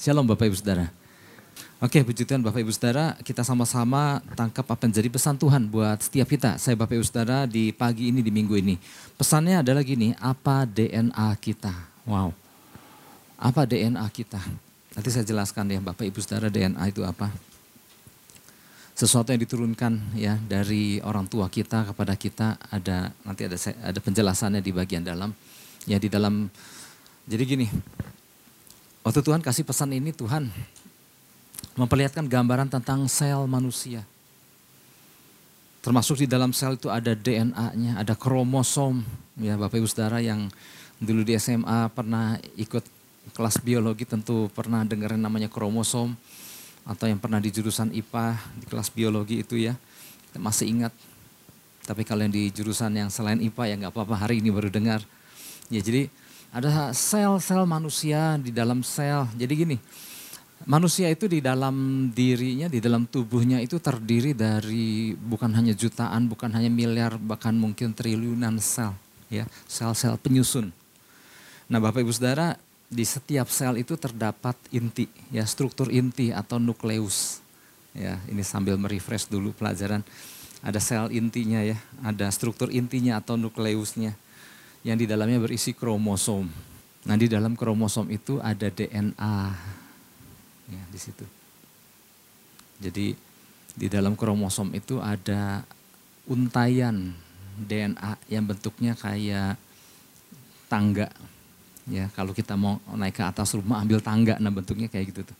Shalom Bapak Ibu Saudara. Oke, puji Tuhan Bapak Ibu Saudara, kita sama-sama tangkap apa yang jadi pesan Tuhan buat setiap kita. Saya Bapak Ibu Saudara di pagi ini, di minggu ini. Pesannya adalah gini, apa DNA kita? Wow, apa DNA kita? Nanti saya jelaskan ya Bapak Ibu Saudara DNA itu apa. Sesuatu yang diturunkan ya dari orang tua kita kepada kita ada nanti ada ada penjelasannya di bagian dalam. Ya di dalam jadi gini, Waktu Tuhan kasih pesan ini Tuhan memperlihatkan gambaran tentang sel manusia. Termasuk di dalam sel itu ada DNA-nya, ada kromosom. Ya Bapak Ibu Saudara yang dulu di SMA pernah ikut kelas biologi tentu pernah dengar namanya kromosom. Atau yang pernah di jurusan IPA di kelas biologi itu ya. Masih ingat. Tapi kalau yang di jurusan yang selain IPA ya nggak apa-apa hari ini baru dengar. Ya jadi ada sel-sel manusia di dalam sel. Jadi gini, manusia itu di dalam dirinya, di dalam tubuhnya itu terdiri dari bukan hanya jutaan, bukan hanya miliar, bahkan mungkin triliunan sel. ya Sel-sel penyusun. Nah Bapak Ibu Saudara, di setiap sel itu terdapat inti, ya struktur inti atau nukleus. Ya, ini sambil merefresh dulu pelajaran. Ada sel intinya ya, ada struktur intinya atau nukleusnya yang di dalamnya berisi kromosom. Nah di dalam kromosom itu ada DNA, ya di situ. Jadi di dalam kromosom itu ada untayan DNA yang bentuknya kayak tangga. Ya, kalau kita mau naik ke atas rumah ambil tangga, nah bentuknya kayak gitu tuh.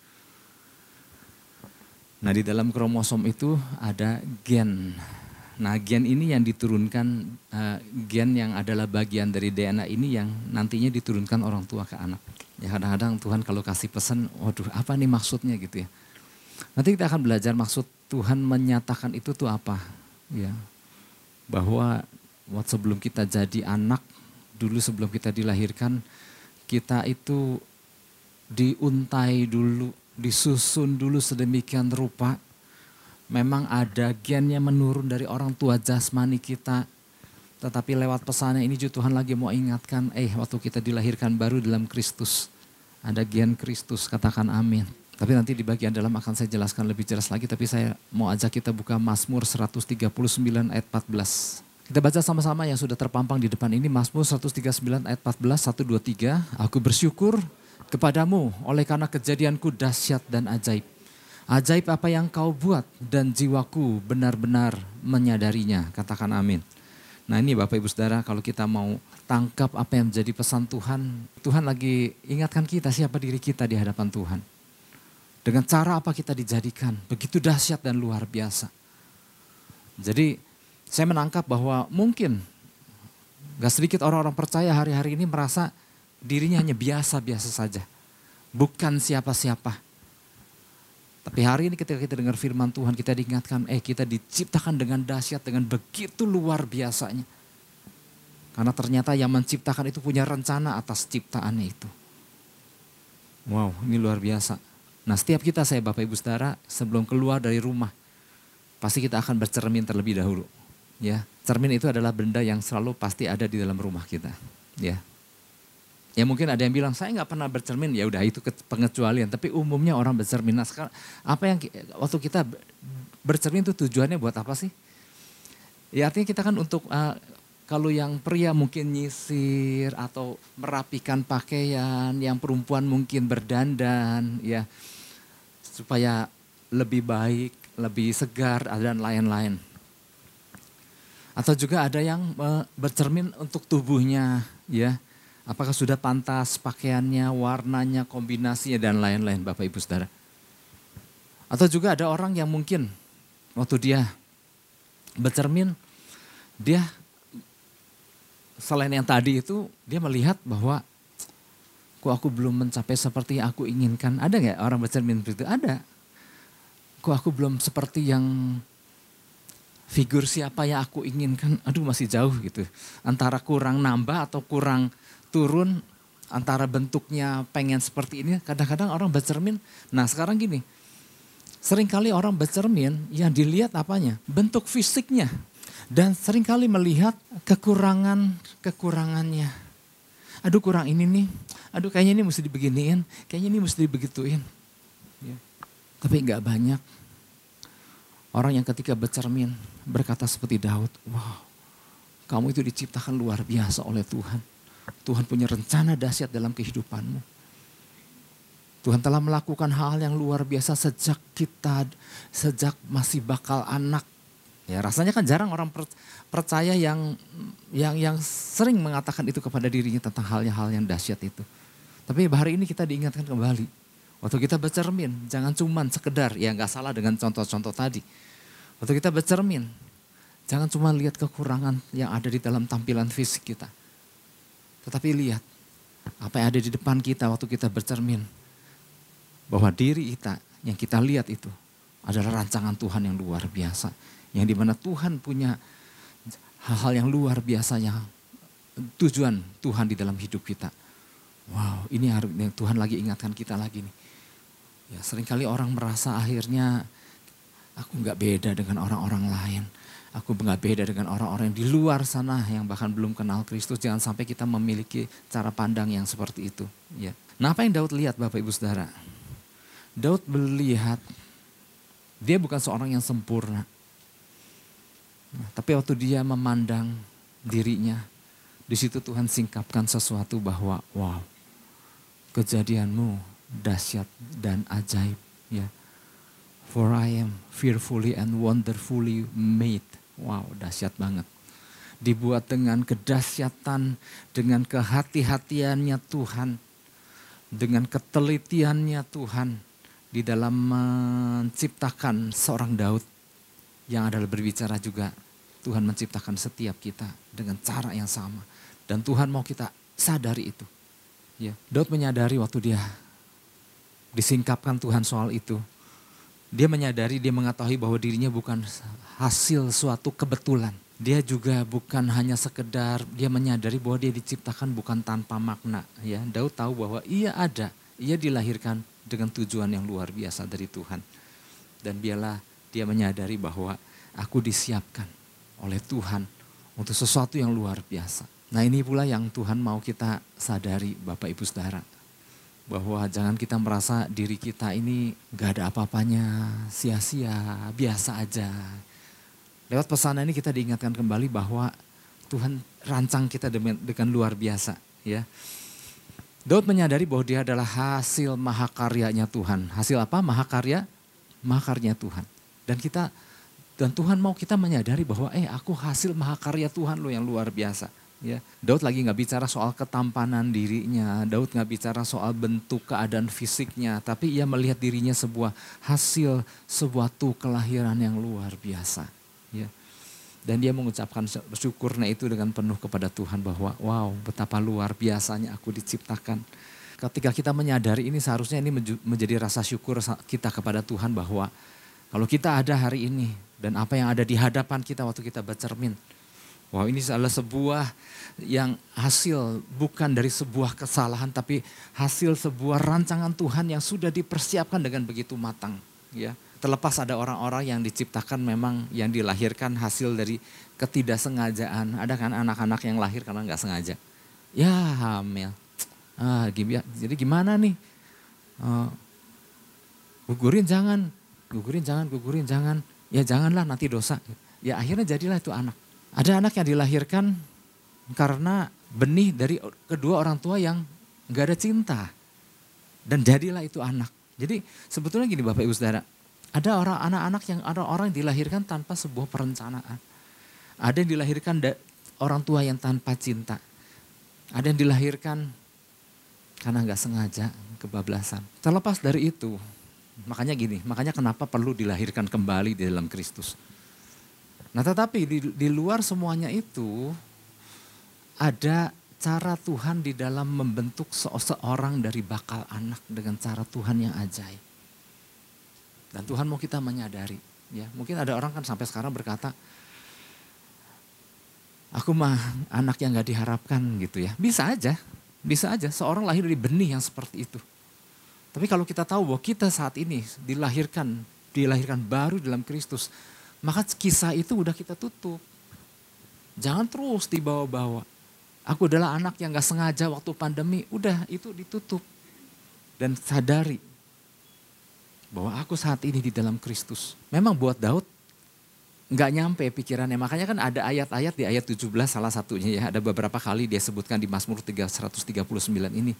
Nah di dalam kromosom itu ada gen Nah gen ini yang diturunkan, uh, gen yang adalah bagian dari DNA ini yang nantinya diturunkan orang tua ke anak. Ya kadang-kadang Tuhan kalau kasih pesan, waduh apa nih maksudnya gitu ya. Nanti kita akan belajar maksud Tuhan menyatakan itu tuh apa. Ya, bahwa waktu sebelum kita jadi anak, dulu sebelum kita dilahirkan, kita itu diuntai dulu, disusun dulu sedemikian rupa memang ada gen yang menurun dari orang tua jasmani kita. Tetapi lewat pesannya ini juga Tuhan lagi mau ingatkan, eh waktu kita dilahirkan baru dalam Kristus. Ada gen Kristus, katakan amin. Tapi nanti di bagian dalam akan saya jelaskan lebih jelas lagi, tapi saya mau ajak kita buka Mazmur 139 ayat 14. Kita baca sama-sama yang sudah terpampang di depan ini, Mazmur 139 ayat 14, 1, 2, 3. Aku bersyukur kepadamu oleh karena kejadianku dahsyat dan ajaib Ajaib apa yang kau buat dan jiwaku benar-benar menyadarinya. Katakan amin. Nah ini Bapak Ibu Saudara kalau kita mau tangkap apa yang menjadi pesan Tuhan. Tuhan lagi ingatkan kita siapa diri kita di hadapan Tuhan. Dengan cara apa kita dijadikan. Begitu dahsyat dan luar biasa. Jadi saya menangkap bahwa mungkin gak sedikit orang-orang percaya hari-hari ini merasa dirinya hanya biasa-biasa saja. Bukan siapa-siapa tapi hari ini ketika kita dengar firman Tuhan, kita diingatkan, eh kita diciptakan dengan dahsyat, dengan begitu luar biasanya. Karena ternyata yang menciptakan itu punya rencana atas ciptaannya itu. Wow, ini luar biasa. Nah setiap kita saya Bapak Ibu Saudara, sebelum keluar dari rumah, pasti kita akan bercermin terlebih dahulu. Ya, cermin itu adalah benda yang selalu pasti ada di dalam rumah kita. Ya, Ya mungkin ada yang bilang saya nggak pernah bercermin, ya udah itu pengecualian. Tapi umumnya orang bercermin. Nah sekarang apa yang waktu kita bercermin itu tujuannya buat apa sih? Ya artinya kita kan untuk uh, kalau yang pria mungkin nyisir atau merapikan pakaian, yang perempuan mungkin berdandan, ya supaya lebih baik, lebih segar dan lain-lain. Atau juga ada yang uh, bercermin untuk tubuhnya, ya Apakah sudah pantas pakaiannya, warnanya, kombinasinya dan lain-lain Bapak Ibu Saudara. Atau juga ada orang yang mungkin waktu dia bercermin, dia selain yang tadi itu dia melihat bahwa kok aku belum mencapai seperti yang aku inginkan. Ada nggak orang bercermin seperti itu? Ada. Kok aku belum seperti yang figur siapa yang aku inginkan? Aduh masih jauh gitu. Antara kurang nambah atau kurang turun antara bentuknya pengen seperti ini, kadang-kadang orang bercermin. Nah sekarang gini, sering kali orang bercermin yang dilihat apanya? Bentuk fisiknya. Dan sering kali melihat kekurangan-kekurangannya. aduh kurang ini nih, aduh kayaknya ini mesti dibeginiin, kayaknya ini mesti dibegituin. Ya. Tapi nggak banyak orang yang ketika bercermin berkata seperti Daud, wow kamu itu diciptakan luar biasa oleh Tuhan. Tuhan punya rencana dahsyat dalam kehidupanmu. Tuhan telah melakukan hal yang luar biasa sejak kita, sejak masih bakal anak. Ya rasanya kan jarang orang percaya yang yang yang sering mengatakan itu kepada dirinya tentang hal-hal yang dahsyat itu. Tapi hari ini kita diingatkan kembali. Waktu kita bercermin, jangan cuman sekedar, ya nggak salah dengan contoh-contoh tadi. Waktu kita bercermin, jangan cuma lihat kekurangan yang ada di dalam tampilan fisik kita. Tetapi lihat apa yang ada di depan kita waktu kita bercermin. Bahwa diri kita yang kita lihat itu adalah rancangan Tuhan yang luar biasa. Yang di mana Tuhan punya hal-hal yang luar biasa yang tujuan Tuhan di dalam hidup kita. Wow, ini yang Tuhan lagi ingatkan kita lagi nih. Ya, sering kali orang merasa akhirnya aku nggak beda dengan orang-orang lain. Aku nggak beda dengan orang-orang yang di luar sana yang bahkan belum kenal Kristus. Jangan sampai kita memiliki cara pandang yang seperti itu. Ya. Nah apa yang Daud lihat Bapak Ibu Saudara? Daud melihat dia bukan seorang yang sempurna. Nah, tapi waktu dia memandang dirinya, di situ Tuhan singkapkan sesuatu bahwa wow, kejadianmu dahsyat dan ajaib. Ya. For I am fearfully and wonderfully made. Wow, dahsyat banget. Dibuat dengan kedahsyatan, dengan kehati-hatiannya Tuhan, dengan ketelitiannya Tuhan di dalam menciptakan seorang Daud yang adalah berbicara juga Tuhan menciptakan setiap kita dengan cara yang sama dan Tuhan mau kita sadari itu. Ya, Daud menyadari waktu dia disingkapkan Tuhan soal itu, dia menyadari, dia mengetahui bahwa dirinya bukan hasil suatu kebetulan. Dia juga bukan hanya sekedar, dia menyadari bahwa dia diciptakan bukan tanpa makna. Ya, Daud tahu bahwa ia ada, ia dilahirkan dengan tujuan yang luar biasa dari Tuhan. Dan biarlah dia menyadari bahwa aku disiapkan oleh Tuhan untuk sesuatu yang luar biasa. Nah ini pula yang Tuhan mau kita sadari Bapak Ibu Saudara bahwa jangan kita merasa diri kita ini gak ada apa-apanya, sia-sia, biasa aja. Lewat pesan ini kita diingatkan kembali bahwa Tuhan rancang kita dengan, dengan luar biasa. ya. Daud menyadari bahwa dia adalah hasil mahakaryanya Tuhan. Hasil apa? Mahakarya? Mahakarya Tuhan. Dan kita dan Tuhan mau kita menyadari bahwa eh aku hasil mahakarya Tuhan lo yang luar biasa. Ya, Daud lagi nggak bicara soal ketampanan dirinya, Daud nggak bicara soal bentuk keadaan fisiknya, tapi ia melihat dirinya sebuah hasil sebuah kelahiran yang luar biasa. Ya. Dan dia mengucapkan bersyukurnya itu dengan penuh kepada Tuhan bahwa wow betapa luar biasanya aku diciptakan. Ketika kita menyadari ini seharusnya ini menjadi rasa syukur kita kepada Tuhan bahwa kalau kita ada hari ini dan apa yang ada di hadapan kita waktu kita bercermin, Wow ini adalah sebuah yang hasil bukan dari sebuah kesalahan tapi hasil sebuah rancangan Tuhan yang sudah dipersiapkan dengan begitu matang. Ya, terlepas ada orang-orang yang diciptakan memang yang dilahirkan hasil dari ketidaksengajaan. Ada kan anak-anak yang lahir karena nggak sengaja. Ya hamil. Ah, gimana, jadi gimana nih? Uh, gugurin jangan, gugurin jangan, gugurin jangan. Ya janganlah nanti dosa. Ya akhirnya jadilah itu anak. Ada anak yang dilahirkan karena benih dari kedua orang tua yang gak ada cinta. Dan jadilah itu anak. Jadi sebetulnya gini Bapak Ibu Saudara, ada orang anak-anak yang ada orang yang dilahirkan tanpa sebuah perencanaan. Ada yang dilahirkan orang tua yang tanpa cinta. Ada yang dilahirkan karena nggak sengaja kebablasan. Terlepas dari itu, makanya gini, makanya kenapa perlu dilahirkan kembali di dalam Kristus. Nah tetapi di, di luar semuanya itu ada cara Tuhan di dalam membentuk seseorang dari bakal anak dengan cara Tuhan yang ajaib. Dan Tuhan mau kita menyadari. ya Mungkin ada orang kan sampai sekarang berkata, aku mah anak yang gak diharapkan gitu ya. Bisa aja, bisa aja seorang lahir dari benih yang seperti itu. Tapi kalau kita tahu bahwa kita saat ini dilahirkan, dilahirkan baru dalam Kristus, maka kisah itu udah kita tutup. Jangan terus dibawa-bawa. Aku adalah anak yang gak sengaja waktu pandemi, udah itu ditutup. Dan sadari bahwa aku saat ini di dalam Kristus. Memang buat Daud nggak nyampe pikirannya. Makanya kan ada ayat-ayat di ayat 17 salah satunya ya. Ada beberapa kali dia sebutkan di Mazmur 139 ini.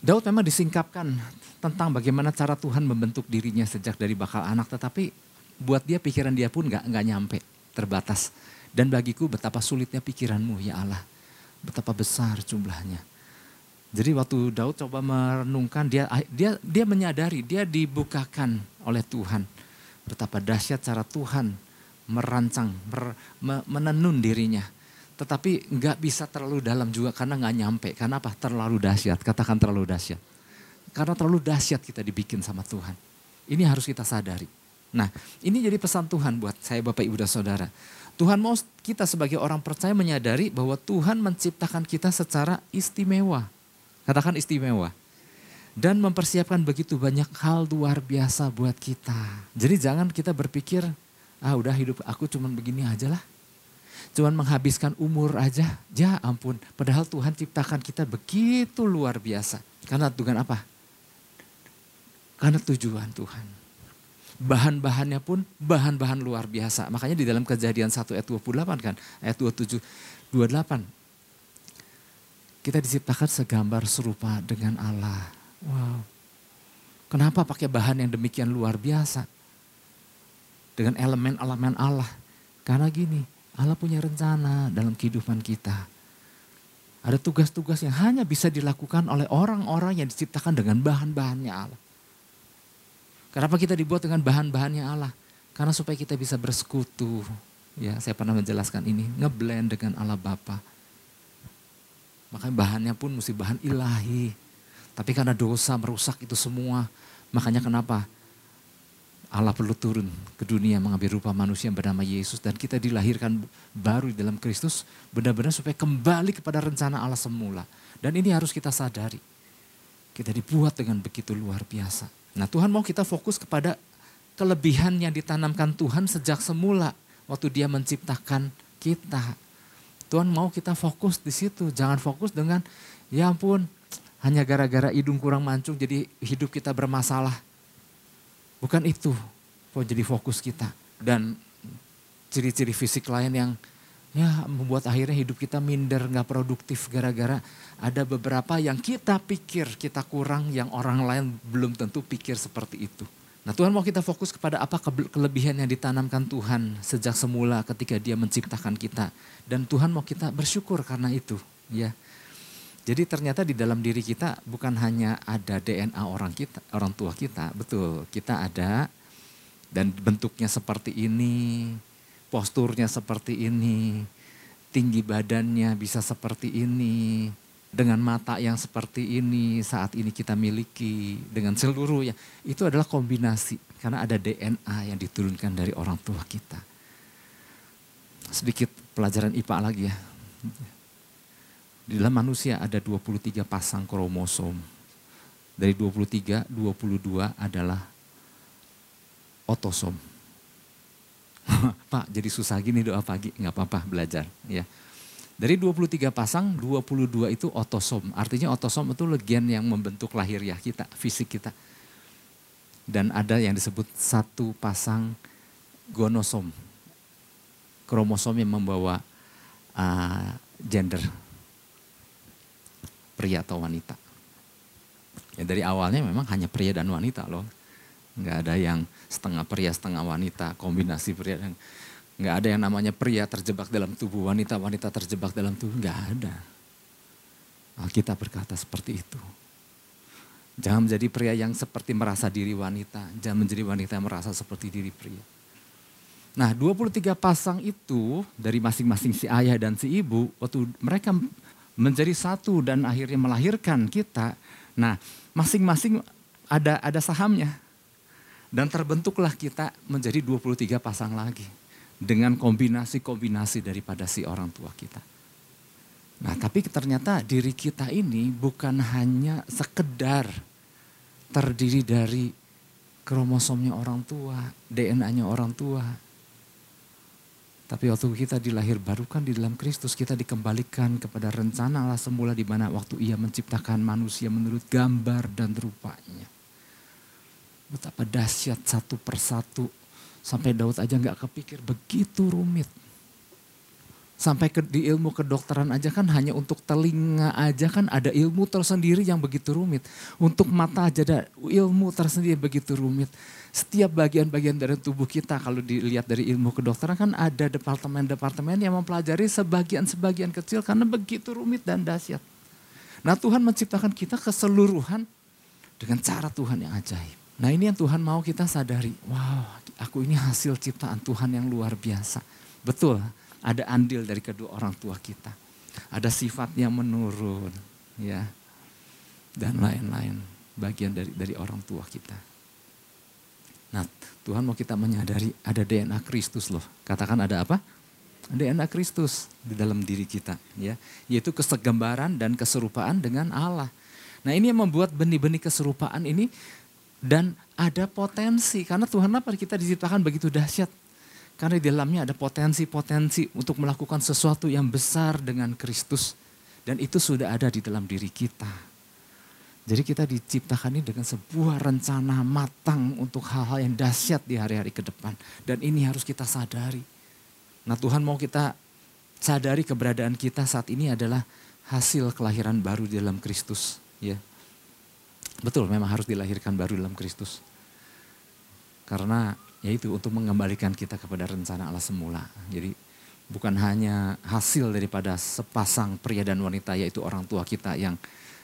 Daud memang disingkapkan tentang bagaimana cara Tuhan membentuk dirinya sejak dari bakal anak. Tetapi buat dia pikiran dia pun nggak nggak nyampe, terbatas. Dan bagiku betapa sulitnya pikiranmu ya Allah. Betapa besar jumlahnya. Jadi waktu Daud coba merenungkan dia dia dia menyadari dia dibukakan oleh Tuhan betapa dahsyat cara Tuhan merancang mer, me, menenun dirinya. Tetapi nggak bisa terlalu dalam juga karena nggak nyampe. Karena apa? Terlalu dahsyat. Katakan terlalu dahsyat. Karena terlalu dahsyat kita dibikin sama Tuhan. Ini harus kita sadari. Nah ini jadi pesan Tuhan buat saya Bapak Ibu dan Saudara. Tuhan mau kita sebagai orang percaya menyadari bahwa Tuhan menciptakan kita secara istimewa. Katakan istimewa. Dan mempersiapkan begitu banyak hal luar biasa buat kita. Jadi jangan kita berpikir, ah udah hidup aku cuman begini aja lah. Cuman menghabiskan umur aja. Ya ampun, padahal Tuhan ciptakan kita begitu luar biasa. Karena Tuhan apa? Karena tujuan Tuhan. Bahan-bahannya pun bahan-bahan luar biasa. Makanya di dalam kejadian 1 ayat 28 kan, ayat 27, 28 kita diciptakan segambar serupa dengan Allah. Wow. Kenapa pakai bahan yang demikian luar biasa? Dengan elemen-elemen Allah. Karena gini, Allah punya rencana dalam kehidupan kita. Ada tugas-tugas yang hanya bisa dilakukan oleh orang-orang yang diciptakan dengan bahan-bahannya Allah. Kenapa kita dibuat dengan bahan-bahannya Allah? Karena supaya kita bisa bersekutu. Ya, saya pernah menjelaskan ini, ngeblend dengan Allah Bapa Makanya bahannya pun mesti bahan ilahi. Tapi karena dosa merusak itu semua. Makanya kenapa? Allah perlu turun ke dunia mengambil rupa manusia yang bernama Yesus. Dan kita dilahirkan baru di dalam Kristus. Benar-benar supaya kembali kepada rencana Allah semula. Dan ini harus kita sadari. Kita dibuat dengan begitu luar biasa. Nah Tuhan mau kita fokus kepada kelebihan yang ditanamkan Tuhan sejak semula. Waktu dia menciptakan kita. Tuhan mau kita fokus di situ. Jangan fokus dengan ya ampun hanya gara-gara hidung kurang mancung jadi hidup kita bermasalah. Bukan itu kok jadi fokus kita. Dan ciri-ciri fisik lain yang ya membuat akhirnya hidup kita minder, nggak produktif gara-gara ada beberapa yang kita pikir kita kurang yang orang lain belum tentu pikir seperti itu. Nah Tuhan mau kita fokus kepada apa kelebihan yang ditanamkan Tuhan sejak semula ketika dia menciptakan kita. Dan Tuhan mau kita bersyukur karena itu. ya. Jadi ternyata di dalam diri kita bukan hanya ada DNA orang kita, orang tua kita, betul. Kita ada dan bentuknya seperti ini, posturnya seperti ini, tinggi badannya bisa seperti ini, dengan mata yang seperti ini saat ini kita miliki dengan seluruhnya itu adalah kombinasi karena ada DNA yang diturunkan dari orang tua kita. Sedikit pelajaran IPA lagi ya. Di dalam manusia ada 23 pasang kromosom. Dari 23, 22 adalah otosom. Pak jadi susah gini doa pagi, nggak apa-apa belajar ya. Dari 23 pasang, 22 itu otosom. Artinya otosom itu gen yang membentuk lahiriah kita, fisik kita. Dan ada yang disebut satu pasang gonosom. Kromosom yang membawa uh, gender pria atau wanita. Ya dari awalnya memang hanya pria dan wanita loh. Nggak ada yang setengah pria setengah wanita, kombinasi pria dan Nggak ada yang namanya pria terjebak dalam tubuh wanita, wanita terjebak dalam tubuh. Nggak ada. Alkitab berkata seperti itu. Jangan menjadi pria yang seperti merasa diri wanita. Jangan menjadi wanita yang merasa seperti diri pria. Nah 23 pasang itu dari masing-masing si ayah dan si ibu. Waktu mereka menjadi satu dan akhirnya melahirkan kita. Nah masing-masing ada ada sahamnya. Dan terbentuklah kita menjadi 23 pasang lagi dengan kombinasi-kombinasi daripada si orang tua kita. Nah, tapi ternyata diri kita ini bukan hanya sekedar terdiri dari kromosomnya orang tua, DNA-nya orang tua. Tapi waktu kita dilahir barukan di dalam Kristus, kita dikembalikan kepada rencana Allah semula di mana waktu ia menciptakan manusia menurut gambar dan rupanya. Betapa dahsyat satu persatu. Sampai Daud aja nggak kepikir begitu rumit. Sampai ke, di ilmu kedokteran aja kan hanya untuk telinga aja kan ada ilmu tersendiri yang begitu rumit. Untuk mata aja ada ilmu tersendiri begitu rumit. Setiap bagian-bagian dari tubuh kita kalau dilihat dari ilmu kedokteran kan ada departemen-departemen yang mempelajari sebagian-sebagian kecil karena begitu rumit dan dahsyat. Nah Tuhan menciptakan kita keseluruhan dengan cara Tuhan yang ajaib. Nah ini yang Tuhan mau kita sadari. Wow aku ini hasil ciptaan Tuhan yang luar biasa. Betul ada andil dari kedua orang tua kita. Ada sifatnya menurun, ya, dan lain-lain bagian dari dari orang tua kita. Nah, Tuhan mau kita menyadari ada DNA Kristus loh. Katakan ada apa? DNA Kristus di dalam diri kita, ya, yaitu kesegambaran dan keserupaan dengan Allah. Nah, ini yang membuat benih-benih keserupaan ini dan ada potensi karena Tuhan apa kita diciptakan begitu dahsyat karena di dalamnya ada potensi-potensi untuk melakukan sesuatu yang besar dengan Kristus. Dan itu sudah ada di dalam diri kita. Jadi kita diciptakan ini dengan sebuah rencana matang untuk hal-hal yang dahsyat di hari-hari ke depan. Dan ini harus kita sadari. Nah Tuhan mau kita sadari keberadaan kita saat ini adalah hasil kelahiran baru di dalam Kristus. Ya, Betul memang harus dilahirkan baru dalam Kristus. Karena yaitu untuk mengembalikan kita kepada rencana Allah semula. Jadi bukan hanya hasil daripada sepasang pria dan wanita yaitu orang tua kita yang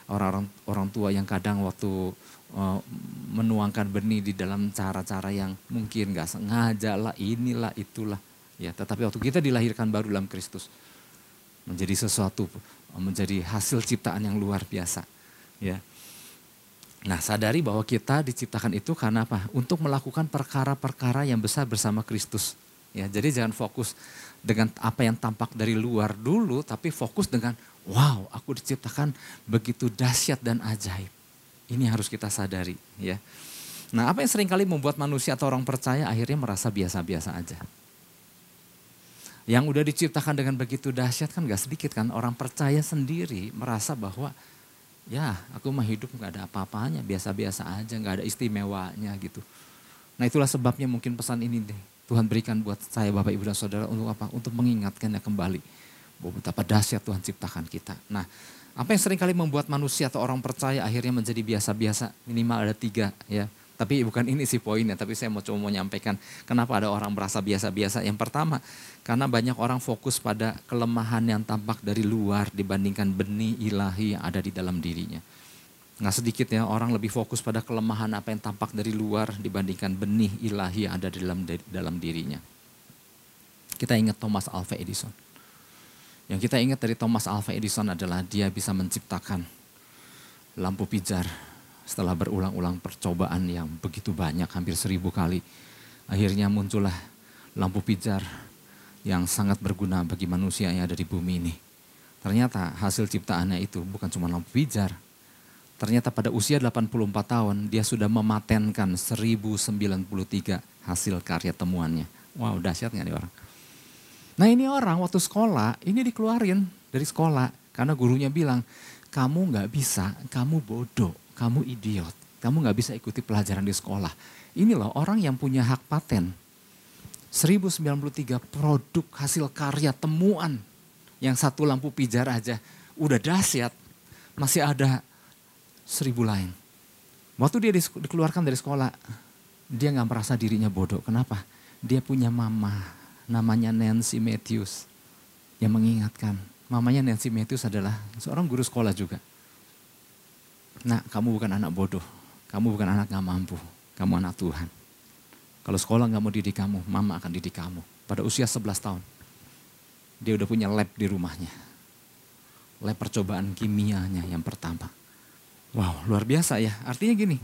orang-orang orang tua yang kadang waktu uh, menuangkan benih di dalam cara-cara yang mungkin gak sengaja lah inilah itulah ya tetapi waktu kita dilahirkan baru dalam Kristus menjadi sesuatu menjadi hasil ciptaan yang luar biasa ya Nah sadari bahwa kita diciptakan itu karena apa? Untuk melakukan perkara-perkara yang besar bersama Kristus. Ya, jadi jangan fokus dengan apa yang tampak dari luar dulu, tapi fokus dengan wow aku diciptakan begitu dahsyat dan ajaib. Ini harus kita sadari ya. Nah apa yang sering kali membuat manusia atau orang percaya akhirnya merasa biasa-biasa aja. Yang udah diciptakan dengan begitu dahsyat kan gak sedikit kan orang percaya sendiri merasa bahwa ya aku mah hidup nggak ada apa-apanya, biasa-biasa aja, nggak ada istimewanya gitu. Nah itulah sebabnya mungkin pesan ini deh Tuhan berikan buat saya Bapak Ibu dan Saudara untuk apa? Untuk mengingatkannya kembali bahwa betapa dahsyat Tuhan ciptakan kita. Nah apa yang sering kali membuat manusia atau orang percaya akhirnya menjadi biasa-biasa minimal ada tiga ya. Tapi bukan ini sih poinnya, tapi saya mau coba mau nyampaikan kenapa ada orang merasa biasa-biasa. Yang pertama, karena banyak orang fokus pada kelemahan yang tampak dari luar dibandingkan benih ilahi yang ada di dalam dirinya. Nggak sedikit ya orang lebih fokus pada kelemahan apa yang tampak dari luar dibandingkan benih ilahi yang ada di dalam dalam dirinya. Kita ingat Thomas Alva Edison. Yang kita ingat dari Thomas Alva Edison adalah dia bisa menciptakan lampu pijar setelah berulang-ulang percobaan yang begitu banyak, hampir seribu kali, akhirnya muncullah lampu pijar yang sangat berguna bagi manusia yang ada di bumi ini. Ternyata hasil ciptaannya itu bukan cuma lampu pijar. Ternyata pada usia 84 tahun dia sudah mematenkan 1093 hasil karya temuannya. Wow dahsyat gak nih orang. Nah ini orang waktu sekolah ini dikeluarin dari sekolah karena gurunya bilang kamu nggak bisa, kamu bodoh kamu idiot, kamu nggak bisa ikuti pelajaran di sekolah. Ini loh orang yang punya hak paten. 1093 produk hasil karya temuan yang satu lampu pijar aja udah dahsyat. Masih ada seribu lain. Waktu dia dikeluarkan dari sekolah, dia nggak merasa dirinya bodoh. Kenapa? Dia punya mama, namanya Nancy Matthews, yang mengingatkan. Mamanya Nancy Matthews adalah seorang guru sekolah juga. Nah, kamu bukan anak bodoh. Kamu bukan anak gak mampu. Kamu anak Tuhan. Kalau sekolah gak mau didik kamu, mama akan didik kamu. Pada usia 11 tahun, dia udah punya lab di rumahnya. Lab percobaan kimianya yang pertama. Wow, luar biasa ya. Artinya gini,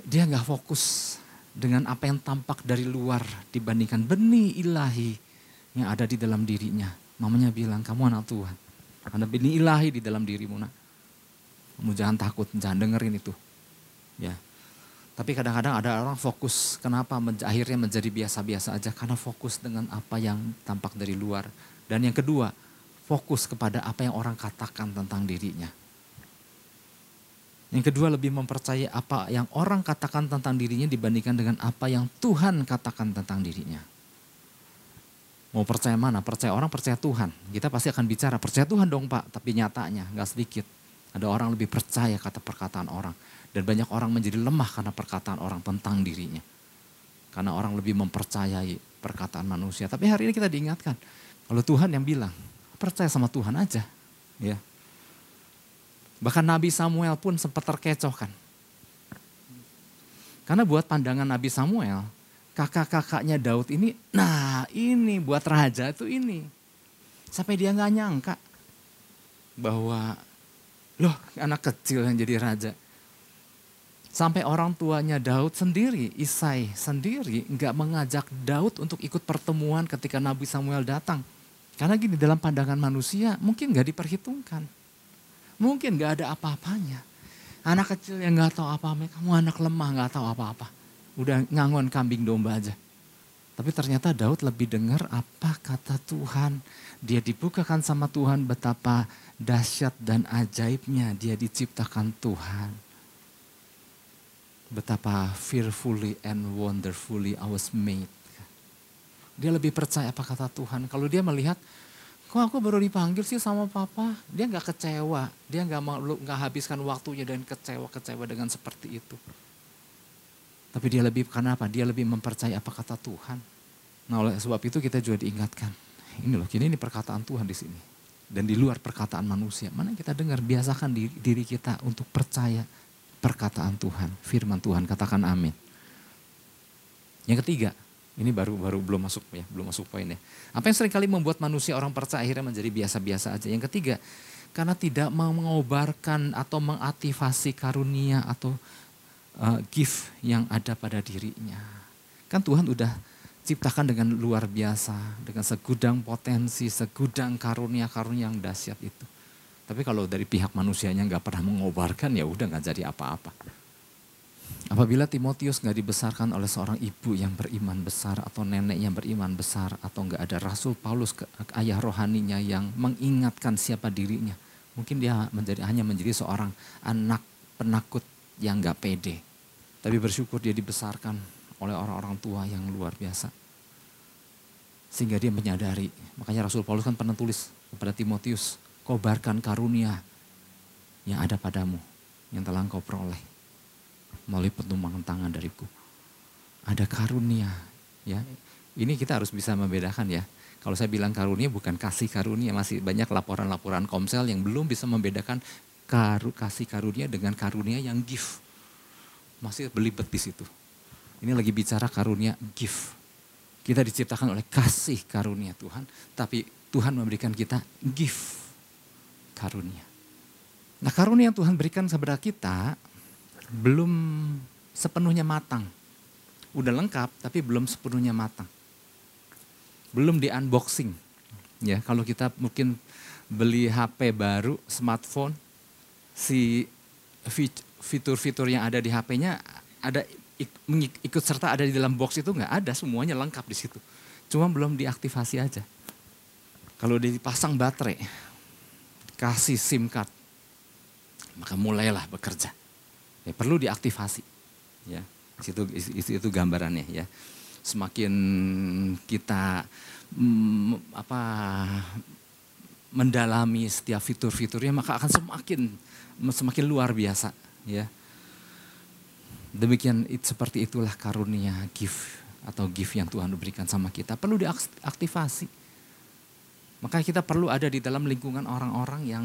dia gak fokus dengan apa yang tampak dari luar dibandingkan benih ilahi yang ada di dalam dirinya. Mamanya bilang, kamu anak Tuhan. Ada benih ilahi di dalam dirimu nak. Kamu jangan takut, jangan dengerin itu. Ya. Tapi kadang-kadang ada orang fokus, kenapa akhirnya menjadi biasa-biasa aja? Karena fokus dengan apa yang tampak dari luar. Dan yang kedua, fokus kepada apa yang orang katakan tentang dirinya. Yang kedua lebih mempercayai apa yang orang katakan tentang dirinya dibandingkan dengan apa yang Tuhan katakan tentang dirinya. Mau percaya mana? Percaya orang, percaya Tuhan. Kita pasti akan bicara, percaya Tuhan dong Pak, tapi nyatanya nggak sedikit. Ada orang lebih percaya kata perkataan orang. Dan banyak orang menjadi lemah karena perkataan orang tentang dirinya. Karena orang lebih mempercayai perkataan manusia. Tapi hari ini kita diingatkan, kalau Tuhan yang bilang, percaya sama Tuhan aja. Ya. Bahkan Nabi Samuel pun sempat terkecohkan. Karena buat pandangan Nabi Samuel, kakak-kakaknya Daud ini, nah ini buat raja itu ini. Sampai dia nggak nyangka bahwa loh anak kecil yang jadi raja. Sampai orang tuanya Daud sendiri, Isai sendiri nggak mengajak Daud untuk ikut pertemuan ketika Nabi Samuel datang. Karena gini dalam pandangan manusia mungkin nggak diperhitungkan. Mungkin nggak ada apa-apanya. Anak kecil yang nggak tahu apa-apa, kamu anak lemah nggak tahu apa-apa. Udah ngangon kambing domba aja. Tapi ternyata Daud lebih dengar apa kata Tuhan. Dia dibukakan sama Tuhan betapa dahsyat dan ajaibnya dia diciptakan Tuhan betapa fearfully and wonderfully I was made. Dia lebih percaya apa kata Tuhan. Kalau dia melihat, kok aku baru dipanggil sih sama papa, dia nggak kecewa, dia nggak nggak habiskan waktunya dan kecewa-kecewa dengan seperti itu. Tapi dia lebih karena apa? Dia lebih mempercayai apa kata Tuhan. Nah oleh sebab itu kita juga diingatkan. Ini loh, kini ini perkataan Tuhan di sini. Dan di luar perkataan manusia. Mana kita dengar, biasakan diri kita untuk percaya perkataan Tuhan, firman Tuhan. Katakan amin. Yang ketiga, ini baru baru belum masuk ya, belum masuk poinnya. Apa yang sering kali membuat manusia orang percaya akhirnya menjadi biasa-biasa aja. Yang ketiga, karena tidak mau mengobarkan atau mengaktifasi karunia atau uh, gift yang ada pada dirinya. Kan Tuhan udah ciptakan dengan luar biasa, dengan segudang potensi, segudang karunia-karunia yang dahsyat itu. Tapi kalau dari pihak manusianya nggak pernah mengobarkan ya udah nggak jadi apa-apa. Apabila Timotius nggak dibesarkan oleh seorang ibu yang beriman besar atau nenek yang beriman besar atau nggak ada Rasul Paulus ayah rohaninya yang mengingatkan siapa dirinya, mungkin dia menjadi hanya menjadi seorang anak penakut yang nggak pede. Tapi bersyukur dia dibesarkan oleh orang-orang tua yang luar biasa. Sehingga dia menyadari, makanya Rasul Paulus kan pernah tulis kepada Timotius, kobarkan karunia yang ada padamu, yang telah engkau peroleh melalui pertumbuhan tangan dariku. Ada karunia, ya. Ini kita harus bisa membedakan ya. Kalau saya bilang karunia bukan kasih karunia, masih banyak laporan-laporan komsel yang belum bisa membedakan karu, kasih karunia dengan karunia yang gift. Masih belibet di situ. Ini lagi bicara karunia gift. Kita diciptakan oleh kasih karunia Tuhan, tapi Tuhan memberikan kita gift karunia. Nah karunia yang Tuhan berikan kepada kita belum sepenuhnya matang. Udah lengkap tapi belum sepenuhnya matang. Belum di unboxing. Ya, kalau kita mungkin beli HP baru, smartphone, si fitur-fitur yang ada di HP-nya ada ikut serta ada di dalam box itu nggak ada, semuanya lengkap di situ. Cuma belum diaktifasi aja. Kalau dipasang baterai, kasih SIM card. Maka mulailah bekerja. Ya, perlu diaktifasi. Ya, itu, itu, itu gambarannya ya. Semakin kita mm, apa mendalami setiap fitur-fiturnya maka akan semakin semakin luar biasa ya. Demikian seperti itulah karunia gift atau gift yang Tuhan berikan sama kita perlu diaktifasi maka kita perlu ada di dalam lingkungan orang-orang yang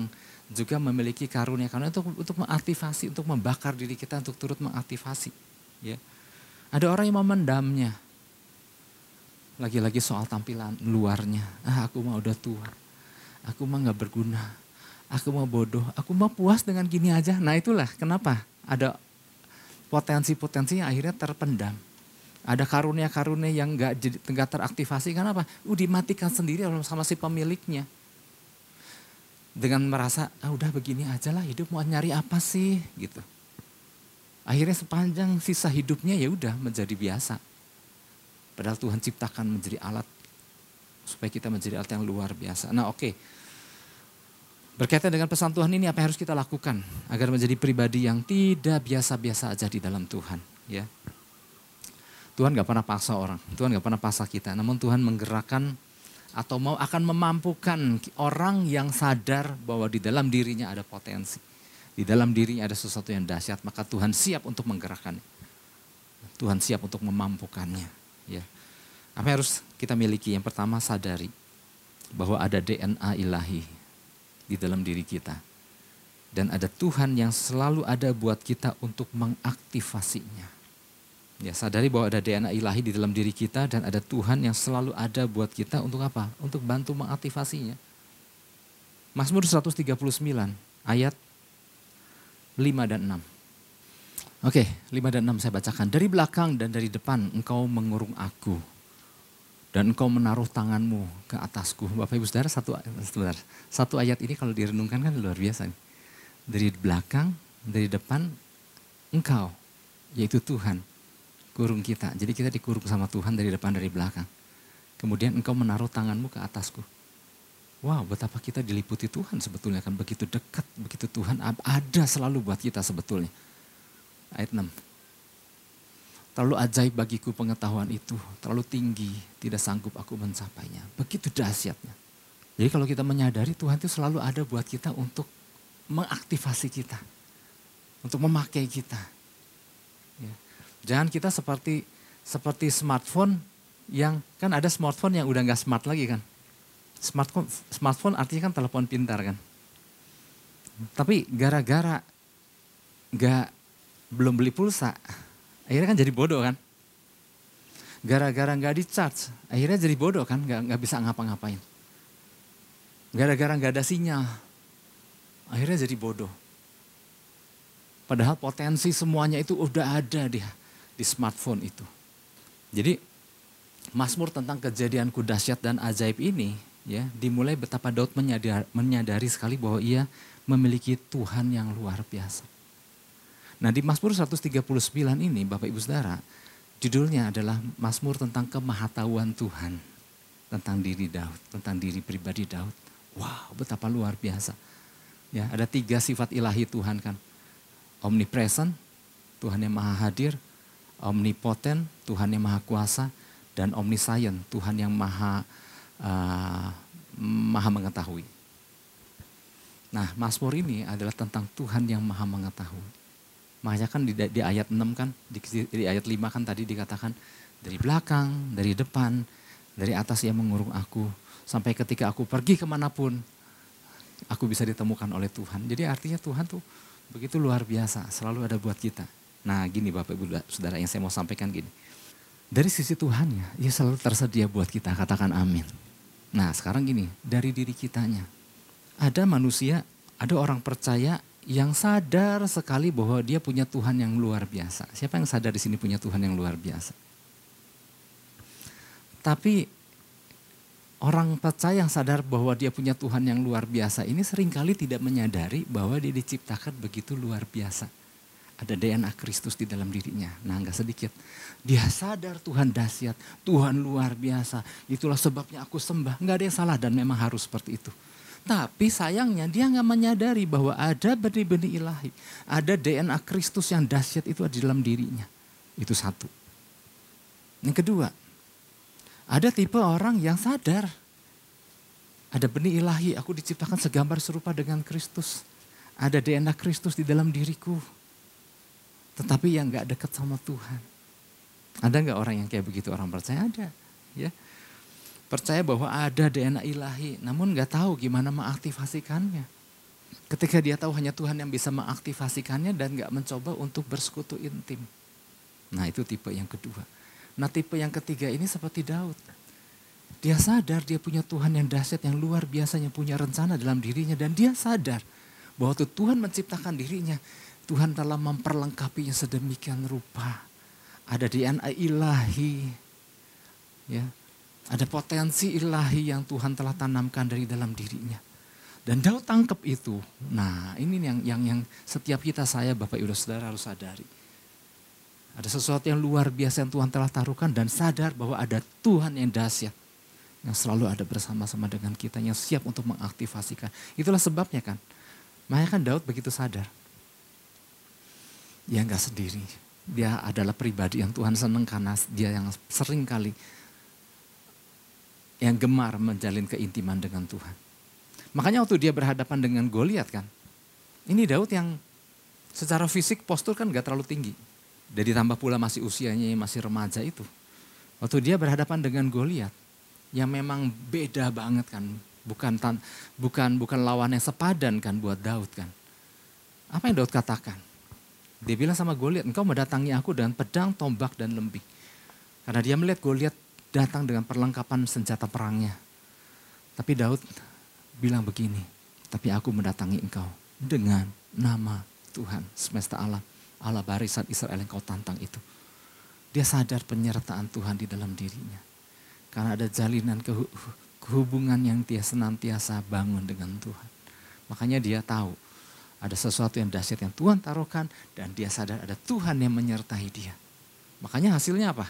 juga memiliki karunia karena untuk untuk mengaktifasi, untuk membakar diri kita untuk turut mengaktifasi. Ya. Ada orang yang memendamnya. Lagi-lagi soal tampilan luarnya. Ah, aku mau udah tua. Aku mah nggak berguna. Aku mau bodoh. Aku mau puas dengan gini aja. Nah itulah kenapa ada potensi-potensi yang akhirnya terpendam. Ada karunia-karunia yang nggak enggak teraktivasi karena apa? Udah dimatikan sendiri sama si pemiliknya. Dengan merasa, ah udah begini aja lah hidup mau nyari apa sih gitu. Akhirnya sepanjang sisa hidupnya ya udah menjadi biasa. Padahal Tuhan ciptakan menjadi alat supaya kita menjadi alat yang luar biasa. Nah, oke. Okay. Berkaitan dengan pesan Tuhan ini apa yang harus kita lakukan agar menjadi pribadi yang tidak biasa-biasa aja di dalam Tuhan, ya. Tuhan gak pernah paksa orang, Tuhan gak pernah paksa kita, namun Tuhan menggerakkan atau mau akan memampukan orang yang sadar bahwa di dalam dirinya ada potensi. Di dalam dirinya ada sesuatu yang dahsyat, maka Tuhan siap untuk menggerakkannya. Tuhan siap untuk memampukannya. Ya. Apa yang harus kita miliki? Yang pertama sadari bahwa ada DNA ilahi di dalam diri kita. Dan ada Tuhan yang selalu ada buat kita untuk mengaktifasinya. Ya, sadari bahwa ada DNA ilahi di dalam diri kita dan ada Tuhan yang selalu ada buat kita untuk apa? Untuk bantu mengaktifasinya. Mazmur 139 ayat 5 dan 6. Oke, 5 dan 6 saya bacakan. Dari belakang dan dari depan engkau mengurung aku. Dan engkau menaruh tanganmu ke atasku. Bapak Ibu Saudara, satu, sebentar, satu ayat ini kalau direnungkan kan luar biasa. Nih. Dari belakang, dari depan, engkau, yaitu Tuhan kurung kita. Jadi kita dikurung sama Tuhan dari depan dari belakang. Kemudian engkau menaruh tanganmu ke atasku. Wow, betapa kita diliputi Tuhan sebetulnya kan begitu dekat, begitu Tuhan ada selalu buat kita sebetulnya. Ayat 6. Terlalu ajaib bagiku pengetahuan itu, terlalu tinggi, tidak sanggup aku mencapainya. Begitu dahsyatnya. Jadi kalau kita menyadari Tuhan itu selalu ada buat kita untuk mengaktifasi kita. Untuk memakai kita. Ya. Jangan kita seperti seperti smartphone yang kan ada smartphone yang udah nggak smart lagi kan. Smartphone smartphone artinya kan telepon pintar kan. Tapi gara-gara nggak belum beli pulsa, akhirnya kan jadi bodoh kan. Gara-gara nggak di charge, akhirnya jadi bodoh kan, nggak nggak bisa ngapa-ngapain. Gara-gara nggak ada sinyal, akhirnya jadi bodoh. Padahal potensi semuanya itu udah ada dia di smartphone itu. Jadi Mazmur tentang kejadian kudasyat dan ajaib ini ya dimulai betapa Daud menyadari, menyadari sekali bahwa ia memiliki Tuhan yang luar biasa. Nah di Mazmur 139 ini Bapak Ibu Saudara judulnya adalah Mazmur tentang kemahatauan Tuhan. Tentang diri Daud, tentang diri pribadi Daud. Wow betapa luar biasa. Ya ada tiga sifat ilahi Tuhan kan. Omnipresent, Tuhan yang maha hadir, omnipoten, Tuhan yang maha kuasa, dan omniscient, Tuhan yang maha uh, maha mengetahui. Nah, Mazmur ini adalah tentang Tuhan yang maha mengetahui. Makanya kan di, di ayat 6 kan, di, di ayat 5 kan tadi dikatakan, dari belakang, dari depan, dari atas yang mengurung aku, sampai ketika aku pergi ke mana pun, aku bisa ditemukan oleh Tuhan. Jadi artinya Tuhan tuh begitu luar biasa, selalu ada buat kita. Nah gini Bapak Ibu Saudara yang saya mau sampaikan gini. Dari sisi Tuhan ya, ia selalu tersedia buat kita, katakan amin. Nah sekarang gini, dari diri kitanya. Ada manusia, ada orang percaya yang sadar sekali bahwa dia punya Tuhan yang luar biasa. Siapa yang sadar di sini punya Tuhan yang luar biasa? Tapi orang percaya yang sadar bahwa dia punya Tuhan yang luar biasa ini sering kali tidak menyadari bahwa dia diciptakan begitu luar biasa ada DNA Kristus di dalam dirinya. Nah nggak sedikit. Dia sadar Tuhan dahsyat, Tuhan luar biasa. Itulah sebabnya aku sembah. Nggak ada yang salah dan memang harus seperti itu. Tapi sayangnya dia nggak menyadari bahwa ada benih-benih ilahi. Ada DNA Kristus yang dahsyat itu ada di dalam dirinya. Itu satu. Yang kedua, ada tipe orang yang sadar. Ada benih ilahi, aku diciptakan segambar serupa dengan Kristus. Ada DNA Kristus di dalam diriku tetapi yang nggak dekat sama Tuhan. Ada nggak orang yang kayak begitu orang percaya ada, ya. Percaya bahwa ada DNA ilahi, namun nggak tahu gimana mengaktifasikannya. Ketika dia tahu hanya Tuhan yang bisa mengaktifasikannya dan nggak mencoba untuk bersekutu intim. Nah itu tipe yang kedua. Nah tipe yang ketiga ini seperti Daud. Dia sadar dia punya Tuhan yang dahsyat, yang luar biasa, yang punya rencana dalam dirinya. Dan dia sadar bahwa Tuhan menciptakan dirinya, Tuhan telah memperlengkapinya sedemikian rupa. Ada DNA ilahi. Ya. Ada potensi ilahi yang Tuhan telah tanamkan dari dalam dirinya. Dan Daud tangkap itu. Nah, ini yang yang yang setiap kita saya Bapak Ibu Saudara harus sadari. Ada sesuatu yang luar biasa yang Tuhan telah taruhkan dan sadar bahwa ada Tuhan yang dahsyat. Yang selalu ada bersama-sama dengan kita, yang siap untuk mengaktifasikan. Itulah sebabnya kan. Makanya kan Daud begitu sadar. Dia nggak sendiri. Dia adalah pribadi yang Tuhan senang karena dia yang sering kali yang gemar menjalin keintiman dengan Tuhan. Makanya waktu dia berhadapan dengan Goliat kan, ini Daud yang secara fisik postur kan gak terlalu tinggi. Dan ditambah pula masih usianya masih remaja itu. Waktu dia berhadapan dengan Goliat yang memang beda banget kan. Bukan tan, bukan bukan lawan yang sepadan kan buat Daud kan. Apa yang Daud katakan? Dia bilang sama Goliat, engkau mendatangi aku dengan pedang, tombak, dan lembing. Karena dia melihat Goliat datang dengan perlengkapan senjata perangnya. Tapi Daud bilang begini, tapi aku mendatangi engkau dengan nama Tuhan semesta alam. Allah barisan Israel yang kau tantang itu. Dia sadar penyertaan Tuhan di dalam dirinya. Karena ada jalinan kehubungan yang dia senantiasa bangun dengan Tuhan. Makanya dia tahu ada sesuatu yang dahsyat yang Tuhan taruhkan dan dia sadar ada Tuhan yang menyertai dia. Makanya hasilnya apa?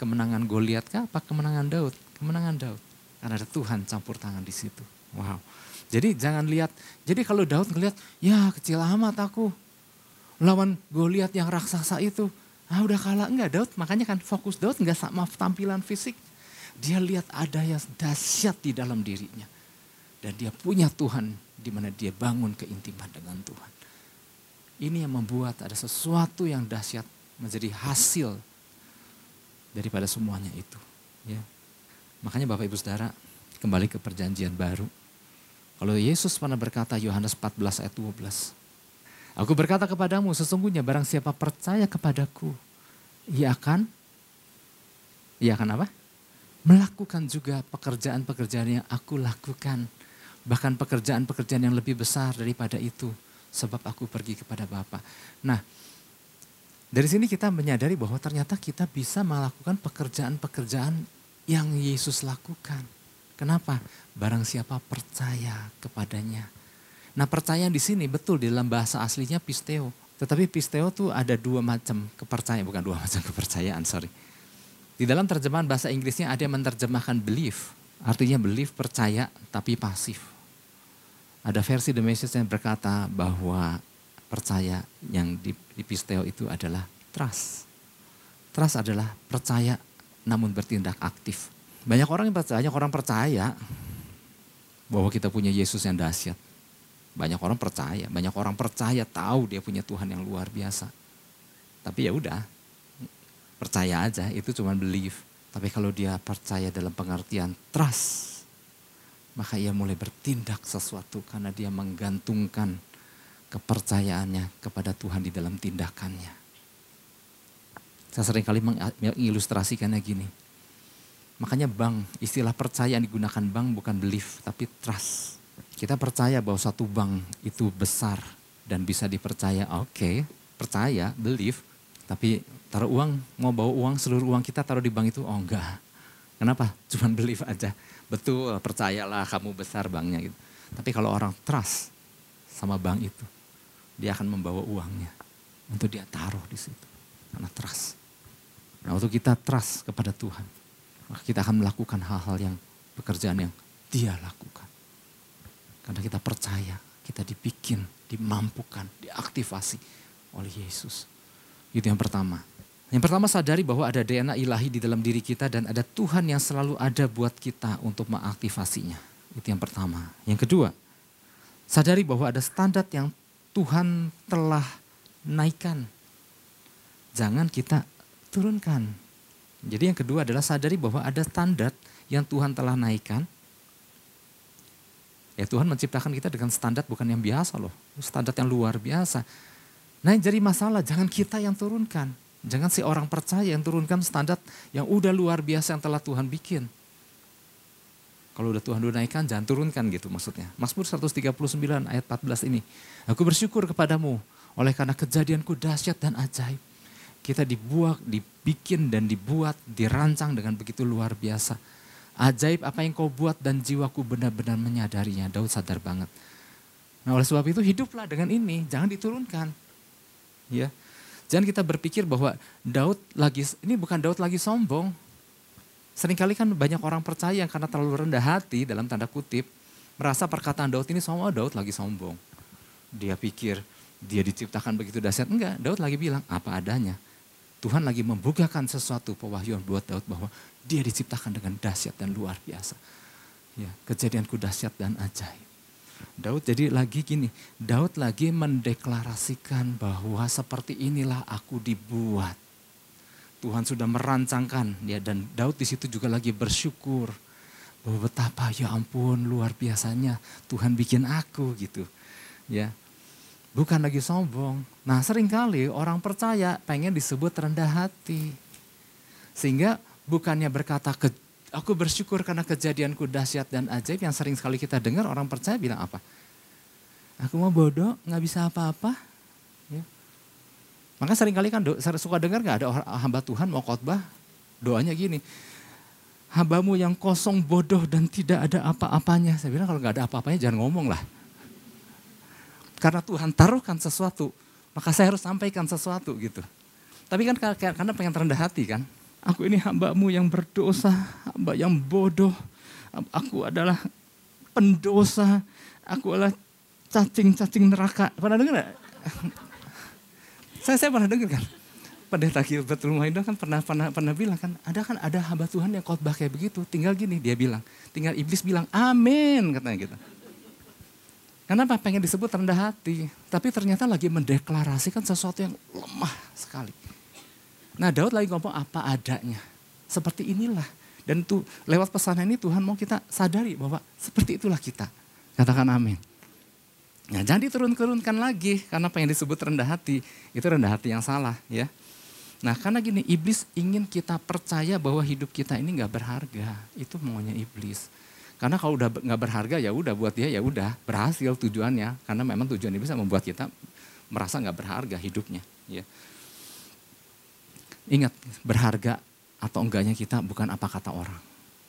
Kemenangan Goliat kah? Apa kemenangan Daud? Kemenangan Daud. Karena ada Tuhan campur tangan di situ. Wow. Jadi jangan lihat, jadi kalau Daud ngelihat, ya kecil amat aku. Lawan Goliat yang raksasa itu. Ah udah kalah, enggak Daud. Makanya kan fokus Daud enggak sama tampilan fisik. Dia lihat ada yang dahsyat di dalam dirinya. Dan dia punya Tuhan di mana dia bangun keintiman dengan Tuhan. Ini yang membuat ada sesuatu yang dahsyat menjadi hasil daripada semuanya itu. Ya. Makanya Bapak Ibu Saudara kembali ke perjanjian baru. Kalau Yesus pernah berkata Yohanes 14 ayat 12. Aku berkata kepadamu sesungguhnya barang siapa percaya kepadaku. Ia akan, ia akan apa? Melakukan juga pekerjaan-pekerjaan yang aku lakukan. Bahkan pekerjaan-pekerjaan yang lebih besar daripada itu. Sebab aku pergi kepada Bapa. Nah dari sini kita menyadari bahwa ternyata kita bisa melakukan pekerjaan-pekerjaan yang Yesus lakukan. Kenapa? Barang siapa percaya kepadanya. Nah percaya di sini betul di dalam bahasa aslinya pisteo. Tetapi pisteo tuh ada dua macam kepercayaan, bukan dua macam kepercayaan, sorry. Di dalam terjemahan bahasa Inggrisnya ada yang menerjemahkan belief, artinya belief percaya tapi pasif. Ada versi The Message yang berkata bahwa percaya yang di, di pisteo itu adalah trust. Trust adalah percaya namun bertindak aktif. Banyak orang yang percaya, banyak orang percaya bahwa kita punya Yesus yang dahsyat. Banyak orang percaya, banyak orang percaya tahu dia punya Tuhan yang luar biasa. Tapi ya udah, percaya aja, itu cuma belief. Tapi kalau dia percaya dalam pengertian trust, maka ia mulai bertindak sesuatu karena dia menggantungkan kepercayaannya kepada Tuhan di dalam tindakannya. Saya sering kali mengilustrasikannya gini. Makanya bank, istilah percaya yang digunakan bank bukan belief, tapi trust. Kita percaya bahwa satu bank itu besar dan bisa dipercaya. Oke, okay, percaya, belief. Tapi taruh uang, mau bawa uang, seluruh uang kita taruh di bank itu, oh enggak. Kenapa? Cuman belief aja. Betul, percayalah kamu besar banknya gitu. Tapi kalau orang trust sama bank itu, dia akan membawa uangnya untuk dia taruh di situ. Karena trust. Nah waktu kita trust kepada Tuhan, maka kita akan melakukan hal-hal yang pekerjaan yang dia lakukan. Karena kita percaya, kita dibikin, dimampukan, diaktifasi oleh Yesus. Itu yang pertama. Yang pertama sadari bahwa ada DNA ilahi di dalam diri kita dan ada Tuhan yang selalu ada buat kita untuk mengaktifasinya. Itu yang pertama. Yang kedua, sadari bahwa ada standar yang Tuhan telah naikkan. Jangan kita turunkan. Jadi yang kedua adalah sadari bahwa ada standar yang Tuhan telah naikkan. Ya Tuhan menciptakan kita dengan standar bukan yang biasa loh. Standar yang luar biasa. Nah jadi masalah jangan kita yang turunkan. Jangan si orang percaya yang turunkan standar yang udah luar biasa yang telah Tuhan bikin. Kalau udah Tuhan naikkan jangan turunkan gitu maksudnya. Mazmur 139 ayat 14 ini. Aku bersyukur kepadamu oleh karena kejadianku dahsyat dan ajaib kita dibuat, dibikin dan dibuat, dirancang dengan begitu luar biasa. Ajaib apa yang kau buat dan jiwaku benar-benar menyadarinya. Daud sadar banget. Nah oleh sebab itu hiduplah dengan ini, jangan diturunkan. Ya, Jangan kita berpikir bahwa Daud lagi, ini bukan Daud lagi sombong. Seringkali kan banyak orang percaya karena terlalu rendah hati dalam tanda kutip. Merasa perkataan Daud ini sombong, oh, Daud lagi sombong. Dia pikir dia diciptakan begitu dahsyat. Enggak, Daud lagi bilang apa adanya. Tuhan lagi membukakan sesuatu pewahyuan buat Daud bahwa dia diciptakan dengan dahsyat dan luar biasa. Ya, kejadianku dahsyat dan ajaib. Daud jadi lagi gini, Daud lagi mendeklarasikan bahwa seperti inilah aku dibuat. Tuhan sudah merancangkan ya dan Daud di situ juga lagi bersyukur bahwa betapa ya ampun luar biasanya Tuhan bikin aku gitu. Ya. Bukan lagi sombong. Nah, sering kali orang percaya pengen disebut rendah hati. Sehingga bukannya berkata ke Aku bersyukur karena kejadianku dahsyat dan ajaib yang sering sekali kita dengar orang percaya bilang apa? Aku mau bodoh, nggak bisa apa-apa. Maka sering kali kan do, suka dengar nggak ada hamba Tuhan mau khotbah, doanya gini, hambamu yang kosong bodoh dan tidak ada apa-apanya. Saya bilang kalau nggak ada apa-apanya jangan ngomong lah. Karena Tuhan taruhkan sesuatu, maka saya harus sampaikan sesuatu gitu. Tapi kan karena pengen terendah hati kan, Aku ini hambamu yang berdosa, hamba yang bodoh. Aku adalah pendosa. Aku adalah cacing-cacing neraka. Pernah dengar gak? Saya, saya pernah dengar kan. Pendeta Gilbert Rumaido kan pernah, pernah, pernah bilang kan, ada kan ada hamba Tuhan yang khotbah kayak begitu. Tinggal gini dia bilang, tinggal iblis bilang amin katanya gitu. Kenapa pengen disebut rendah hati, tapi ternyata lagi mendeklarasikan sesuatu yang lemah sekali. Nah Daud lagi ngomong apa adanya. Seperti inilah. Dan tuh lewat pesan ini Tuhan mau kita sadari bahwa seperti itulah kita. Katakan amin. Nah jangan diturun-turunkan lagi karena pengen disebut rendah hati. Itu rendah hati yang salah ya. Nah karena gini iblis ingin kita percaya bahwa hidup kita ini nggak berharga. Itu maunya iblis. Karena kalau udah nggak berharga ya udah buat dia ya udah berhasil tujuannya. Karena memang tujuan iblis membuat kita merasa nggak berharga hidupnya. Ya. Ingat, berharga atau enggaknya kita bukan apa kata orang.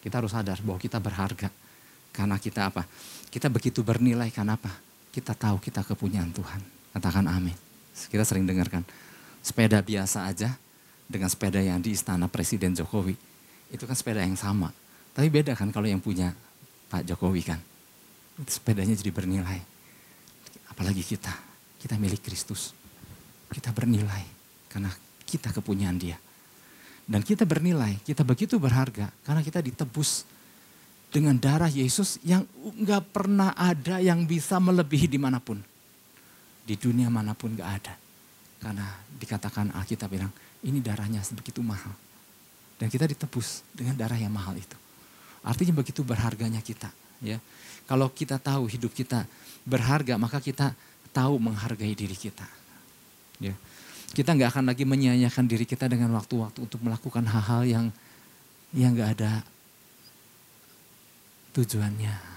Kita harus sadar bahwa kita berharga. Karena kita apa? Kita begitu bernilai karena apa? Kita tahu kita kepunyaan Tuhan. Katakan amin. Kita sering dengarkan. Sepeda biasa aja dengan sepeda yang di istana Presiden Jokowi. Itu kan sepeda yang sama. Tapi beda kan kalau yang punya Pak Jokowi kan. Sepedanya jadi bernilai. Apalagi kita. Kita milik Kristus. Kita bernilai. Karena kita kepunyaan dia. Dan kita bernilai, kita begitu berharga karena kita ditebus dengan darah Yesus yang nggak pernah ada yang bisa melebihi di mana pun. Di dunia mana pun nggak ada. Karena dikatakan Alkitab bilang, ini darahnya begitu mahal. Dan kita ditebus dengan darah yang mahal itu. Artinya begitu berharganya kita. ya Kalau kita tahu hidup kita berharga, maka kita tahu menghargai diri kita. Ya. Kita nggak akan lagi menyanyiakan diri kita dengan waktu-waktu untuk melakukan hal-hal yang yang nggak ada tujuannya.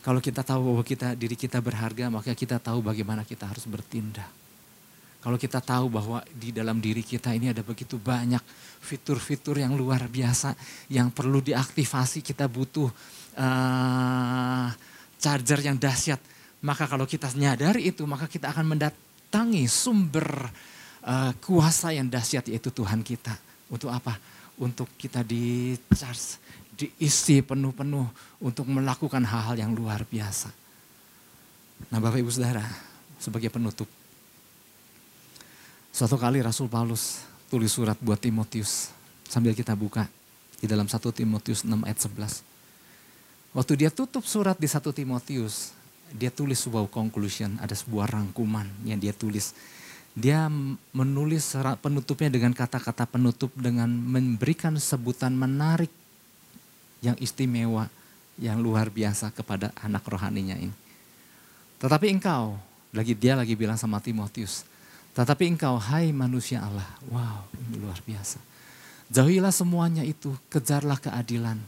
Kalau kita tahu bahwa kita diri kita berharga, maka kita tahu bagaimana kita harus bertindak. Kalau kita tahu bahwa di dalam diri kita ini ada begitu banyak fitur-fitur yang luar biasa yang perlu diaktifasi, kita butuh uh, charger yang dahsyat. Maka kalau kita nyadari itu, maka kita akan mendat mendatangi sumber uh, kuasa yang dahsyat yaitu Tuhan kita. Untuk apa? Untuk kita di charge, diisi penuh-penuh untuk melakukan hal-hal yang luar biasa. Nah Bapak Ibu Saudara, sebagai penutup. Suatu kali Rasul Paulus tulis surat buat Timotius. Sambil kita buka di dalam 1 Timotius 6 ayat 11. Waktu dia tutup surat di 1 Timotius, dia tulis sebuah conclusion, ada sebuah rangkuman yang dia tulis. Dia menulis penutupnya dengan kata-kata penutup dengan memberikan sebutan menarik yang istimewa, yang luar biasa kepada anak rohaninya ini. Tetapi engkau, lagi dia lagi bilang sama Timotius, tetapi engkau hai manusia Allah, wow ini luar biasa. Jauhilah semuanya itu, kejarlah keadilan.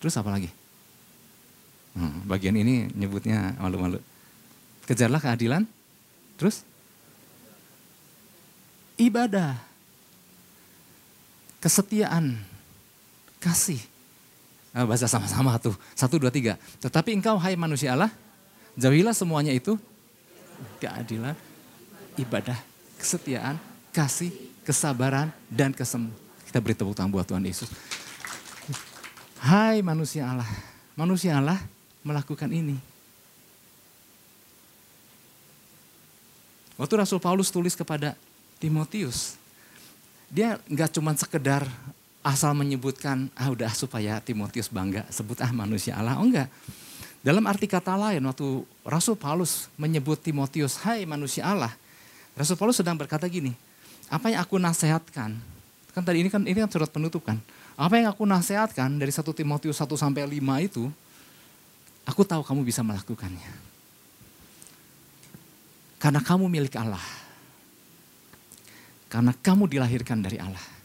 Terus apa lagi? Hmm, bagian ini nyebutnya malu-malu. Kejarlah keadilan, terus ibadah, kesetiaan, kasih. Nah, bahasa sama-sama tuh, satu, dua, tiga. Tetapi engkau hai manusia Allah, jauhilah semuanya itu, keadilan, ibadah, kesetiaan, kasih, kesabaran, dan kesembuhan. Kita beri tepuk tangan buat Tuhan Yesus. Hai manusia Allah, manusia Allah melakukan ini. Waktu Rasul Paulus tulis kepada Timotius, dia nggak cuma sekedar asal menyebutkan, ah udah supaya Timotius bangga, sebut ah manusia Allah. Oh enggak. Dalam arti kata lain, waktu Rasul Paulus menyebut Timotius, hai manusia Allah. Rasul Paulus sedang berkata gini, apa yang aku nasihatkan, kan tadi ini kan ini kan surat penutup kan. Apa yang aku nasihatkan dari 1 Timotius 1 sampai 5 itu, aku tahu kamu bisa melakukannya. Karena kamu milik Allah. Karena kamu dilahirkan dari Allah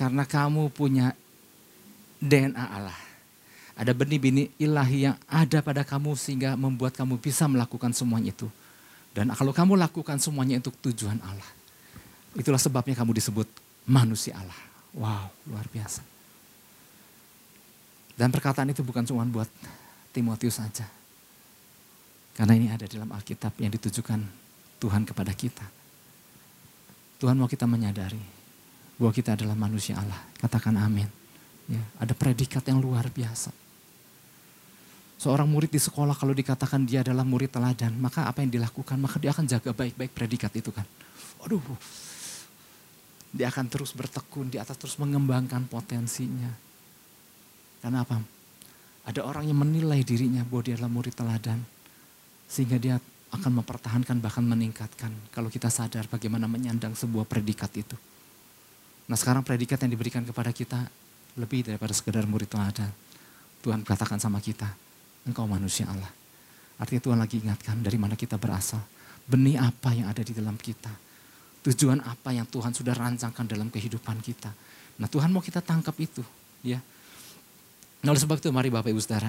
karena kamu punya DNA Allah. Ada benih-benih ilahi yang ada pada kamu sehingga membuat kamu bisa melakukan semuanya itu. Dan kalau kamu lakukan semuanya untuk tujuan Allah. Itulah sebabnya kamu disebut manusia Allah. Wow, luar biasa. Dan perkataan itu bukan cuma buat Timotius saja. Karena ini ada dalam Alkitab yang ditujukan Tuhan kepada kita. Tuhan mau kita menyadari bahwa kita adalah manusia Allah. Katakan amin. Ya, ada predikat yang luar biasa. Seorang murid di sekolah kalau dikatakan dia adalah murid teladan, maka apa yang dilakukan? Maka dia akan jaga baik-baik predikat itu kan. Waduh, dia akan terus bertekun, dia akan terus mengembangkan potensinya. Karena apa? Ada orang yang menilai dirinya bahwa dia adalah murid teladan. Sehingga dia akan mempertahankan bahkan meningkatkan. Kalau kita sadar bagaimana menyandang sebuah predikat itu. Nah sekarang predikat yang diberikan kepada kita lebih daripada sekedar murid teladan. Tuhan katakan sama kita, engkau manusia Allah. Artinya Tuhan lagi ingatkan dari mana kita berasal. Benih apa yang ada di dalam kita. Tujuan apa yang Tuhan sudah rancangkan dalam kehidupan kita. Nah Tuhan mau kita tangkap itu. ya. Nah oleh sebab itu mari Bapak Ibu Saudara.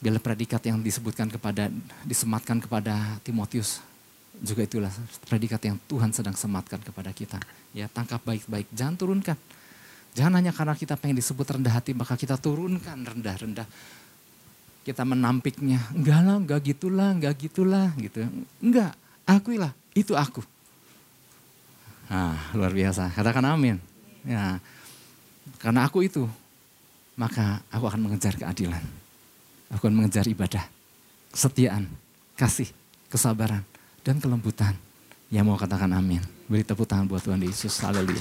Bila predikat yang disebutkan kepada, disematkan kepada Timotius juga itulah predikat yang Tuhan sedang sematkan kepada kita. Ya, tangkap baik-baik, jangan turunkan. Jangan hanya karena kita pengen disebut rendah hati, maka kita turunkan rendah-rendah. Kita menampiknya, enggak lah, enggak gitulah, enggak gitulah, gitu. Enggak, akuilah, itu aku. Nah, luar biasa. Katakan amin. Ya, karena aku itu, maka aku akan mengejar keadilan. Aku akan mengejar ibadah, kesetiaan, kasih, kesabaran, dan kelembutan. Yang mau katakan amin. Beri tepuk tangan buat Tuhan Yesus. Haleluya.